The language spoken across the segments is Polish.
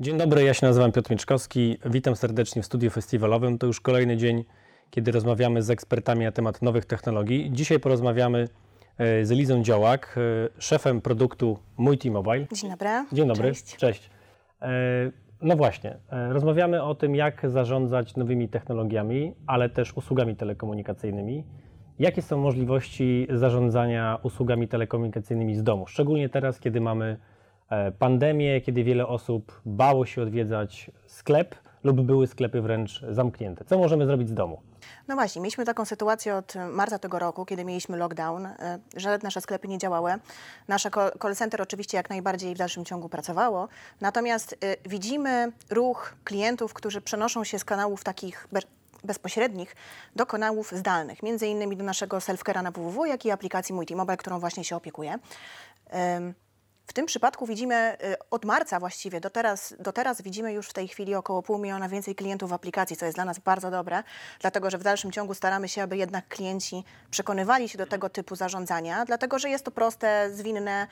Dzień dobry, ja się nazywam Piotr Mieczkowski. Witam serdecznie w studiu festiwalowym. To już kolejny dzień, kiedy rozmawiamy z ekspertami na temat nowych technologii. Dzisiaj porozmawiamy e, z Elizą Działak, e, szefem produktu Mój T-Mobile. Dzień dobry. Dzień dobry. Cześć. Cześć. E, No właśnie, rozmawiamy o tym, jak zarządzać nowymi technologiami, ale też usługami telekomunikacyjnymi. Jakie są możliwości zarządzania usługami telekomunikacyjnymi z domu? Szczególnie teraz, kiedy mamy e, pandemię, kiedy wiele osób bało się odwiedzać sklep lub były sklepy wręcz zamknięte. Co możemy zrobić z domu? No właśnie, mieliśmy taką sytuację od marca tego roku, kiedy mieliśmy lockdown, e, że nasze sklepy nie działały. Nasze call center oczywiście jak najbardziej w dalszym ciągu pracowało, natomiast e, widzimy ruch klientów, którzy przenoszą się z kanałów takich bezpośrednich do kanałów zdalnych, między innymi do naszego self-care'a na www, jak i aplikacji Mój którą właśnie się opiekuję. W tym przypadku widzimy y, od marca właściwie do teraz, do teraz widzimy już w tej chwili około pół miliona więcej klientów w aplikacji, co jest dla nas bardzo dobre, dlatego że w dalszym ciągu staramy się, aby jednak klienci przekonywali się do tego typu zarządzania, dlatego że jest to proste, zwinne,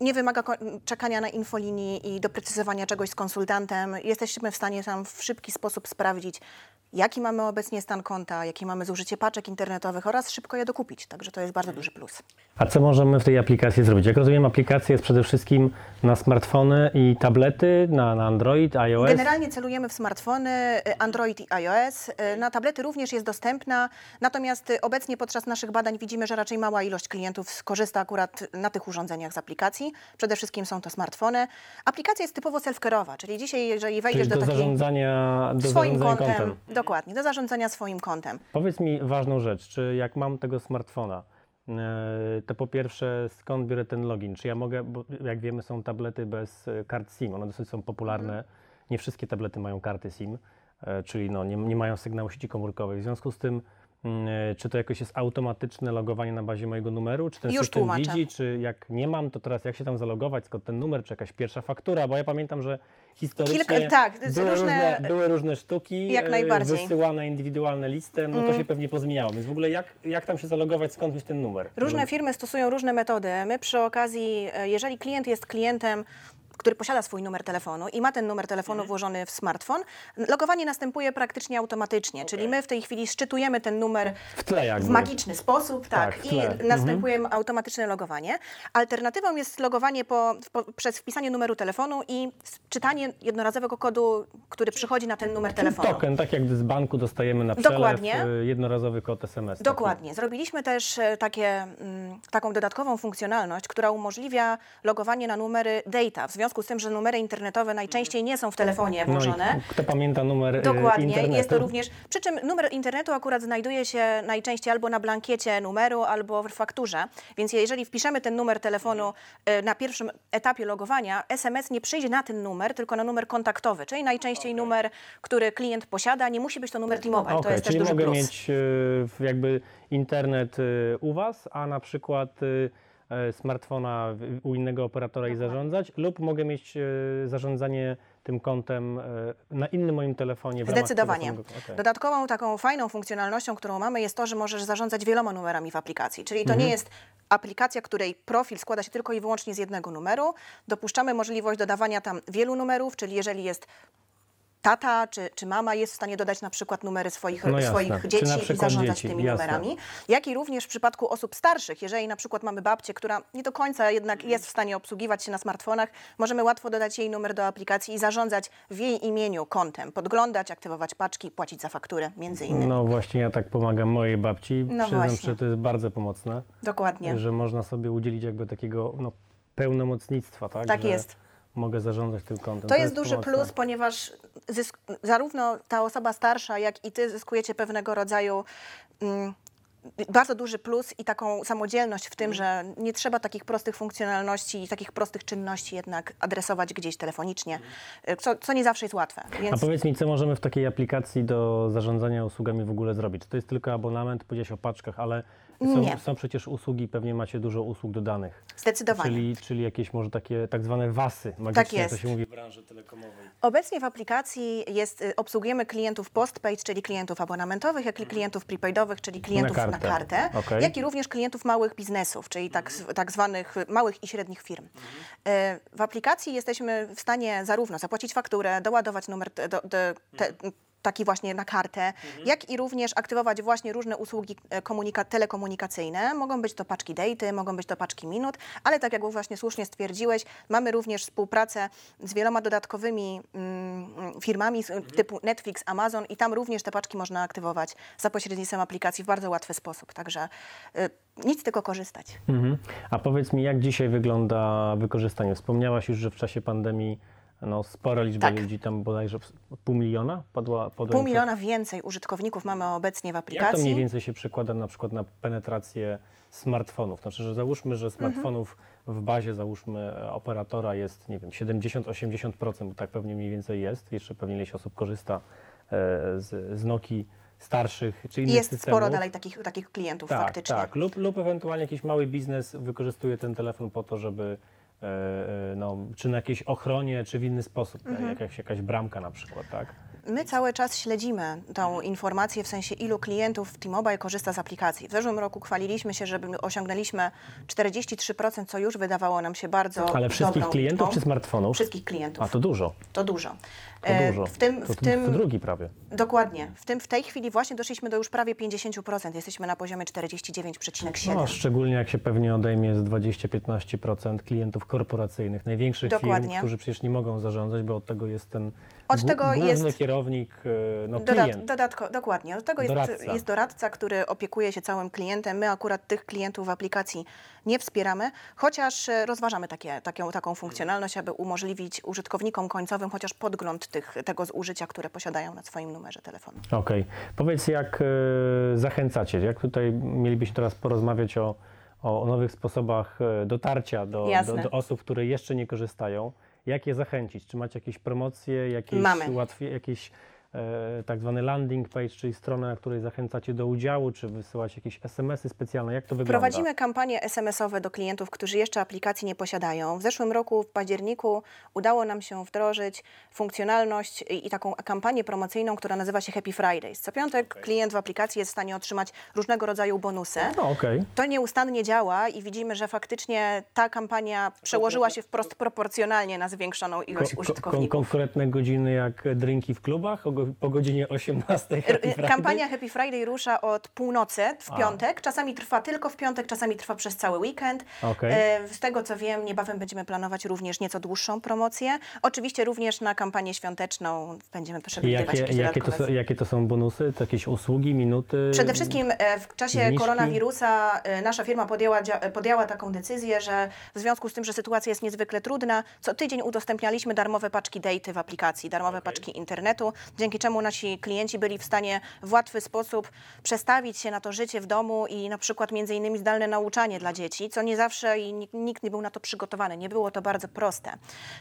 nie wymaga czekania na infolinii i doprecyzowania czegoś z konsultantem. Jesteśmy w stanie tam w szybki sposób sprawdzić, jaki mamy obecnie stan konta, jakie mamy zużycie paczek internetowych oraz szybko je dokupić, także to jest bardzo duży plus. A co możemy w tej aplikacji zrobić? Jak rozumiem, aplikacja jest przede wszystkim na smartfony i tablety, na, na Android, iOS. Generalnie celujemy w smartfony, y, Android i iOS. Y, Na tablety również jest dostępna, natomiast y, obecnie podczas naszych badań widzimy, że raczej mała ilość klientów skorzysta akurat na tych urządzeniach z aplikacji. Przede wszystkim są to smartfony. Aplikacja jest typowo self-care'owa, czyli dzisiaj, jeżeli wejdziesz Czyli do, do takiej zarządzania, do swoim zarządzania kontem, kontem. Dokładnie, do zarządzania swoim kontem. Powiedz mi ważną rzecz, czy jak mam tego smartfona, e, to po pierwsze skąd biorę ten login? Czy ja mogę, bo jak wiemy są tablety bez kart SIM, one dosyć są popularne, nie wszystkie tablety mają karty SIM, e, czyli no, nie, nie mają sygnału sieci komórkowej. W związku z tym, czy to jakoś jest automatyczne logowanie na bazie mojego numeru, czy ten Już system tłumaczę. widzi, czy jak nie mam, to teraz jak się tam zalogować, skąd ten numer, czy jakaś pierwsza faktura, bo ja pamiętam, że historycznie Kilka- tak, były, różne- różne, były różne sztuki, Jak e, najbardziej. wysyłane indywidualne listem, no to się pewnie pozmieniało. Więc w ogóle jak, jak tam się zalogować, skąd mieć ten numer? Różne firmy stosują różne metody. My przy okazji, e, jeżeli klient jest klientem, który posiada swój numer telefonu i ma ten numer telefonu włożony w smartfon, logowanie następuje praktycznie automatycznie, czyli my w tej chwili szczytujemy ten numer W tle jakby. w magiczny sposób, tak, Tak, w i tle. Mhm. następuje automatyczne logowanie. Alternatywą jest logowanie po, po, przez wpisanie numeru telefonu i s- czytanie jednorazowego kodu, który przychodzi na ten numer telefonu. Token, tak jak z banku dostajemy na przelew Dokładnie. y, jednorazowy kod SMS. taki. Dokładnie. Zrobiliśmy też e, takie, mm, taką dodatkową funkcjonalność, która umożliwia logowanie na numery data. W związku z tym, że numery internetowe najczęściej nie są w telefonie No włożone. i kto pamięta numer y, Dokładnie, internetu? jest to również. Przy czym numer internetu akurat znajduje się najczęściej albo na blankiecie numeru, albo w fakturze. Więc jeżeli wpiszemy ten numer telefonu e, na pierwszym etapie logowania, SMS nie przyjdzie na ten numer, tylko na numer kontaktowy, czyli najczęściej numer, który klient posiada. Nie musi być to numer T-Mobile. to Okej, jest też czyli duży mogę plus. mieć w- jakby internet u Was, a na przykład e, smartfona w- u innego operatora i zarządzać, lub mogę mieć y, zarządzanie tym kontem y, na innym moim telefonie. Zdecydowanie. samego- okej. Dodatkową taką fajną funkcjonalnością, którą mamy, jest to, że możesz zarządzać wieloma numerami w aplikacji. Czyli to Mhm. nie jest aplikacja, której profil składa się tylko i wyłącznie z jednego numeru. Dopuszczamy możliwość dodawania tam wielu numerów, czyli jeżeli jest tata czy, czy mama jest w stanie dodać na przykład numery swoich, No jasne. swoich Czy dzieci i przykład zarządzać dzieci, tymi jasne. numerami. Jak i również w przypadku osób starszych, jeżeli na przykład mamy babcię, która nie do końca jednak jest w stanie obsługiwać się na smartfonach, możemy łatwo dodać jej numer do aplikacji i zarządzać w jej imieniu kontem, podglądać, aktywować paczki, płacić za fakturę, między innymi. No właśnie, ja tak pomagam mojej babci. No Przyznam, właśnie. że to jest bardzo pomocne, Dokładnie. że można sobie udzielić jakby takiego no, pełnomocnictwa, tak? Tak że jest. Mogę zarządzać tym kontem. To jest duży pomocne. plus, ponieważ zarówno ta osoba starsza, jak i ty zyskujecie pewnego rodzaju mm, bardzo duży plus i taką samodzielność w tym, że nie trzeba takich prostych funkcjonalności i takich prostych czynności jednak adresować gdzieś telefonicznie, co, co nie zawsze jest łatwe. A Więc powiedz mi, co możemy w takiej aplikacji do zarządzania usługami w ogóle zrobić? Czy to jest tylko abonament, powiedziałeś o paczkach, ale Nie. Są, są przecież usługi, pewnie macie dużo usług dodanych. Zdecydowanie. Czyli, czyli jakieś może takie tak zwane wasy magiczne, Tak jest. to się mówi w branży telekomowej. Obecnie w aplikacji jest, y, obsługujemy klientów postpaid, czyli klientów abonamentowych, jak i klientów prepaidowych, czyli klientów na kartę. kartę, Okej. jak i również klientów małych biznesów, czyli tak, tak zwanych małych i średnich firm. Y, W aplikacji jesteśmy w stanie zarówno zapłacić fakturę, doładować numer te, do, te, taki właśnie na kartę, jak i również aktywować właśnie różne usługi e, komunika- telekomunikacyjne. Mogą być to paczki daty, mogą być to paczki minut, ale tak jak właśnie słusznie stwierdziłeś, mamy również współpracę z wieloma dodatkowymi mm, firmami z- typu Netflix, Amazon i tam również te paczki można aktywować za pośrednictwem aplikacji w bardzo łatwy sposób. Także y, nic tylko korzystać. Mhm. A powiedz mi, jak dzisiaj wygląda wykorzystanie? Wspomniałaś już, że w czasie pandemii no, spora liczba Tak. ludzi, tam bodajże w- pół miliona padła, padła Pół miliona więcej użytkowników mamy obecnie w Jak to mniej aplikacji. więcej się przekłada na przykład na penetrację smartfonów? Znaczy, że załóżmy, że smartfonów w bazie, załóżmy, e, operatora jest, nie wiem, 70-80%, bo tak pewnie mniej więcej jest. Jeszcze pewnie ileś osób korzysta e, z, z Nokii starszych czy innych Jest systemów. sporo dalej takich, takich klientów tak, faktycznie. Tak, lub, lub ewentualnie jakiś mały biznes wykorzystuje ten telefon po to, żeby no, czy na jakiejś ochronie, czy w inny sposób, Mhm. jakaś, jakaś bramka na przykład, tak? My cały czas śledzimy tą informację, w sensie ilu klientów T-Mobile korzysta z aplikacji. W zeszłym roku chwaliliśmy się, że osiągnęliśmy 43%, co już wydawało nam się bardzo Ale wszystkich klientów liczbą. czy smartfonów? Wszystkich klientów. A to dużo, To dużo. to E, dużo. W tym, to, w tym, to drugi prawie. Dokładnie. W, tym, w tej chwili właśnie doszliśmy do już prawie 50%. Jesteśmy na poziomie 49,7%. No, szczególnie jak się pewnie odejmie z 20-15% klientów korporacyjnych, największych Dokładnie. firm, którzy przecież nie mogą zarządzać, bo od tego jest ten Od tego główny jest- kierownik, e, no, klient. dodatko, dokładnie. Do tego jest Doradca. jest doradca, który opiekuje się całym klientem. My akurat tych klientów w aplikacji nie wspieramy, chociaż e, rozważamy takie, taką, taką funkcjonalność, aby umożliwić użytkownikom końcowym chociaż podgląd tych, tego zużycia, które posiadają na swoim numerze telefonu. Okej. Powiedz, jak e, zachęcacie? Jak tutaj mielibyśmy teraz porozmawiać o, o nowych sposobach dotarcia do, do, do osób, które jeszcze nie korzystają? Jak je zachęcić? Czy macie jakieś promocje, jakieś, Mamy. łatwiej, jakieś tak zwany landing page, czyli stronę, na której zachęcacie do udziału, czy wysyłacie jakieś SMS-y specjalne? Jak to wygląda? Prowadzimy kampanie SMS-owe do klientów, którzy jeszcze aplikacji nie posiadają. W zeszłym roku, w październiku, udało nam się wdrożyć funkcjonalność i, i taką kampanię promocyjną, która nazywa się Happy Fridays. Co piątek klient w aplikacji jest w stanie otrzymać różnego rodzaju bonusy. No okej. To nieustannie działa i widzimy, że faktycznie ta kampania przełożyła się wprost proporcjonalnie na zwiększoną ilość Ko- ko- użytkowników. konkretne godziny jak drinki w klubach po godzinie 18. R- Happy? Kampania Happy Friday rusza od północy w A. piątek. Czasami trwa tylko w piątek, czasami trwa przez cały weekend. Okej. E, Z tego co wiem, niebawem będziemy planować również nieco dłuższą promocję. Oczywiście również na kampanię świąteczną będziemy przewidywać jakie, jakieś jakie, to dodatkowe są, jakie to są bonusy? To jakieś usługi, minuty? Przede wszystkim e, w czasie Zniżki? koronawirusa e, nasza firma podjęła, dzia- podjęła taką decyzję, że w związku z tym, że sytuacja jest niezwykle trudna, co tydzień udostępnialiśmy darmowe paczki daty w aplikacji, darmowe paczki internetu, dzięki czemu nasi klienci byli w stanie w łatwy sposób przestawić się na to życie w domu i na przykład między innymi zdalne nauczanie dla dzieci, co nie zawsze i nikt, nie był na to przygotowany. Nie było to bardzo proste.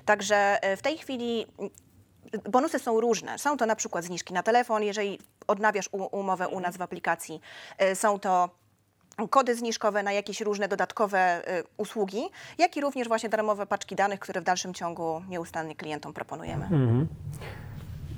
Także e, w tej chwili Bonusy są różne. Są to na przykład zniżki na telefon, jeżeli odnawiasz umowę u nas w aplikacji. Y, Są to kody zniżkowe na jakieś różne dodatkowe y, usługi, jak i również właśnie darmowe paczki danych, które w dalszym ciągu nieustannie klientom proponujemy. Mhm.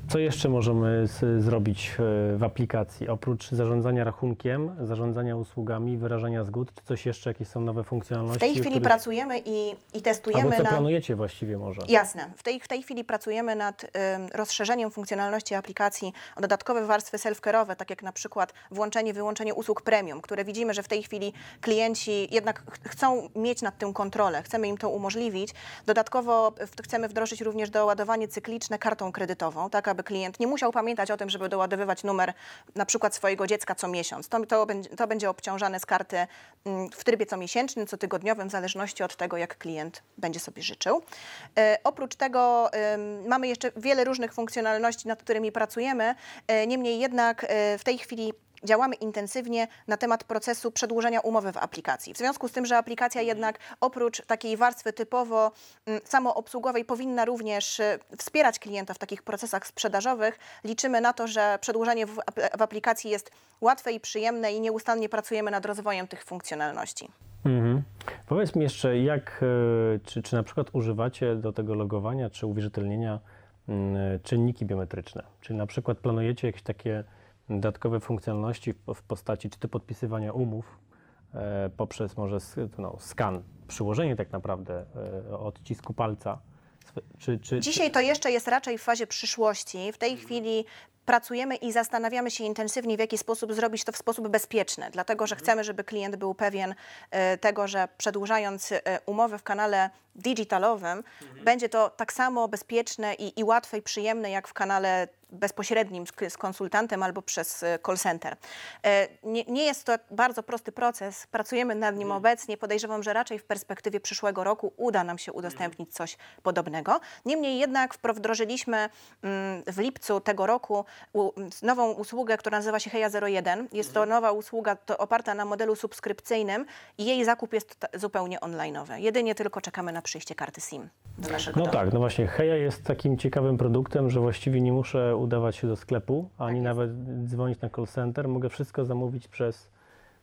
Co jeszcze możemy z, zrobić e, w aplikacji? Oprócz zarządzania rachunkiem, zarządzania usługami, wyrażania zgód, czy coś jeszcze, jakieś są nowe funkcjonalności? W tej chwili których- pracujemy i, i Albo testujemy co na... planujecie właściwie może? Jasne. W tej, w tej chwili pracujemy nad ym, rozszerzeniem funkcjonalności aplikacji o dodatkowe warstwy self-care'owe, tak jak na przykład włączenie, wyłączenie usług premium, które widzimy, że w tej chwili klienci jednak ch- chcą mieć nad tym kontrolę, chcemy im to umożliwić. Dodatkowo chcemy wdrożyć również doładowanie cykliczne kartą kredytową, tak aby klient nie musiał pamiętać o tym, żeby doładowywać numer na przykład swojego dziecka co miesiąc. To, to, to będzie obciążane z karty mm, w trybie comiesięcznym, cotygodniowym, w zależności od tego, jak klient będzie sobie życzył. E, oprócz tego mamy jeszcze wiele różnych funkcjonalności, nad którymi pracujemy. E, niemniej jednak e, w tej chwili działamy intensywnie na temat procesu przedłużenia umowy w aplikacji. W związku z tym, że aplikacja jednak oprócz takiej warstwy typowo mm, samoobsługowej powinna również y, wspierać klienta w takich procesach sprzedażowych, liczymy na to, że przedłużenie w, ap- w aplikacji jest łatwe i przyjemne i nieustannie pracujemy nad rozwojem tych funkcjonalności. Mhm. Powiedz mi jeszcze, jak, e, czy, czy na przykład używacie do tego logowania czy uwierzytelnienia mm, czynniki biometryczne? Czyli na przykład planujecie jakieś takie dodatkowe funkcjonalności w, postaci czy to podpisywania umów e, poprzez może no, skan, przyłożenie tak naprawdę e, odcisku palca? Czy, czy, Dzisiaj to jeszcze jest raczej w fazie przyszłości. W tej chwili pracujemy i zastanawiamy się intensywnie, w jaki sposób zrobić to w sposób bezpieczny, dlatego że chcemy, żeby klient był pewien e, tego, że przedłużając umowę w kanale digitalowym, będzie to tak samo bezpieczne i, i łatwe i przyjemne, jak w kanale bezpośrednim z, konsultantem albo przez e, call center. E, Nie, nie jest to bardzo prosty proces, pracujemy nad nim obecnie. Podejrzewam, że raczej w perspektywie przyszłego roku uda nam się udostępnić coś podobnego. Niemniej jednak wdrożyliśmy mm, w lipcu tego roku nową usługę, która nazywa się Heja 01. Jest to nowa usługa to oparta na modelu subskrypcyjnym i jej zakup jest zupełnie online'owy. Jedynie tylko czekamy na przyjście karty SIM do naszego No domu. tak, no właśnie Heja jest takim ciekawym produktem, że właściwie nie muszę udawać się do sklepu, ani jest. nawet dzwonić na call center. Mogę wszystko zamówić przez,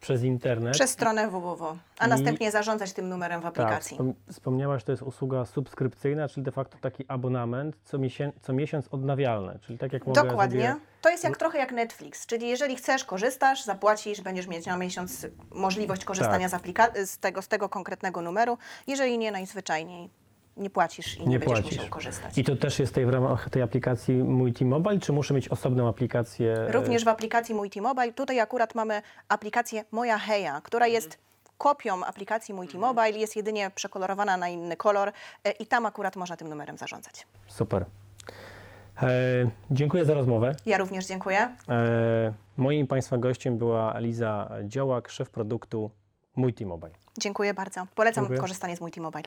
przez internet. Przez stronę www, a I- następnie zarządzać tym numerem w tak, aplikacji. wspom- wspomniałaś, to jest usługa subskrypcyjna, czyli de facto taki abonament co, miesię- co miesiąc odnawialny. Czyli tak jak mogę Dokładnie. sobie... To jest jak trochę jak Netflix, czyli jeżeli chcesz, korzystasz, zapłacisz, będziesz mieć na miesiąc możliwość korzystania Tak. z, z, tego, z tego konkretnego numeru. Jeżeli nie, najzwyczajniej nie płacisz i nie, Nie będziesz płacisz. musiał korzystać. I to też jest tej, w ramach tej aplikacji Multimobile, czy muszę mieć osobną aplikację? Również w aplikacji Multimobile. Tutaj akurat mamy aplikację Moja Heja, która jest kopią aplikacji Multimobile, jest jedynie przekolorowana na inny kolor e, i tam akurat można tym numerem zarządzać. Super. E, dziękuję za rozmowę. Ja również dziękuję. E, moim Państwa gościem była Eliza Działak, szef produktu Multimobile. Dziękuję bardzo. Polecam Dziękuję. korzystanie z Multimobile.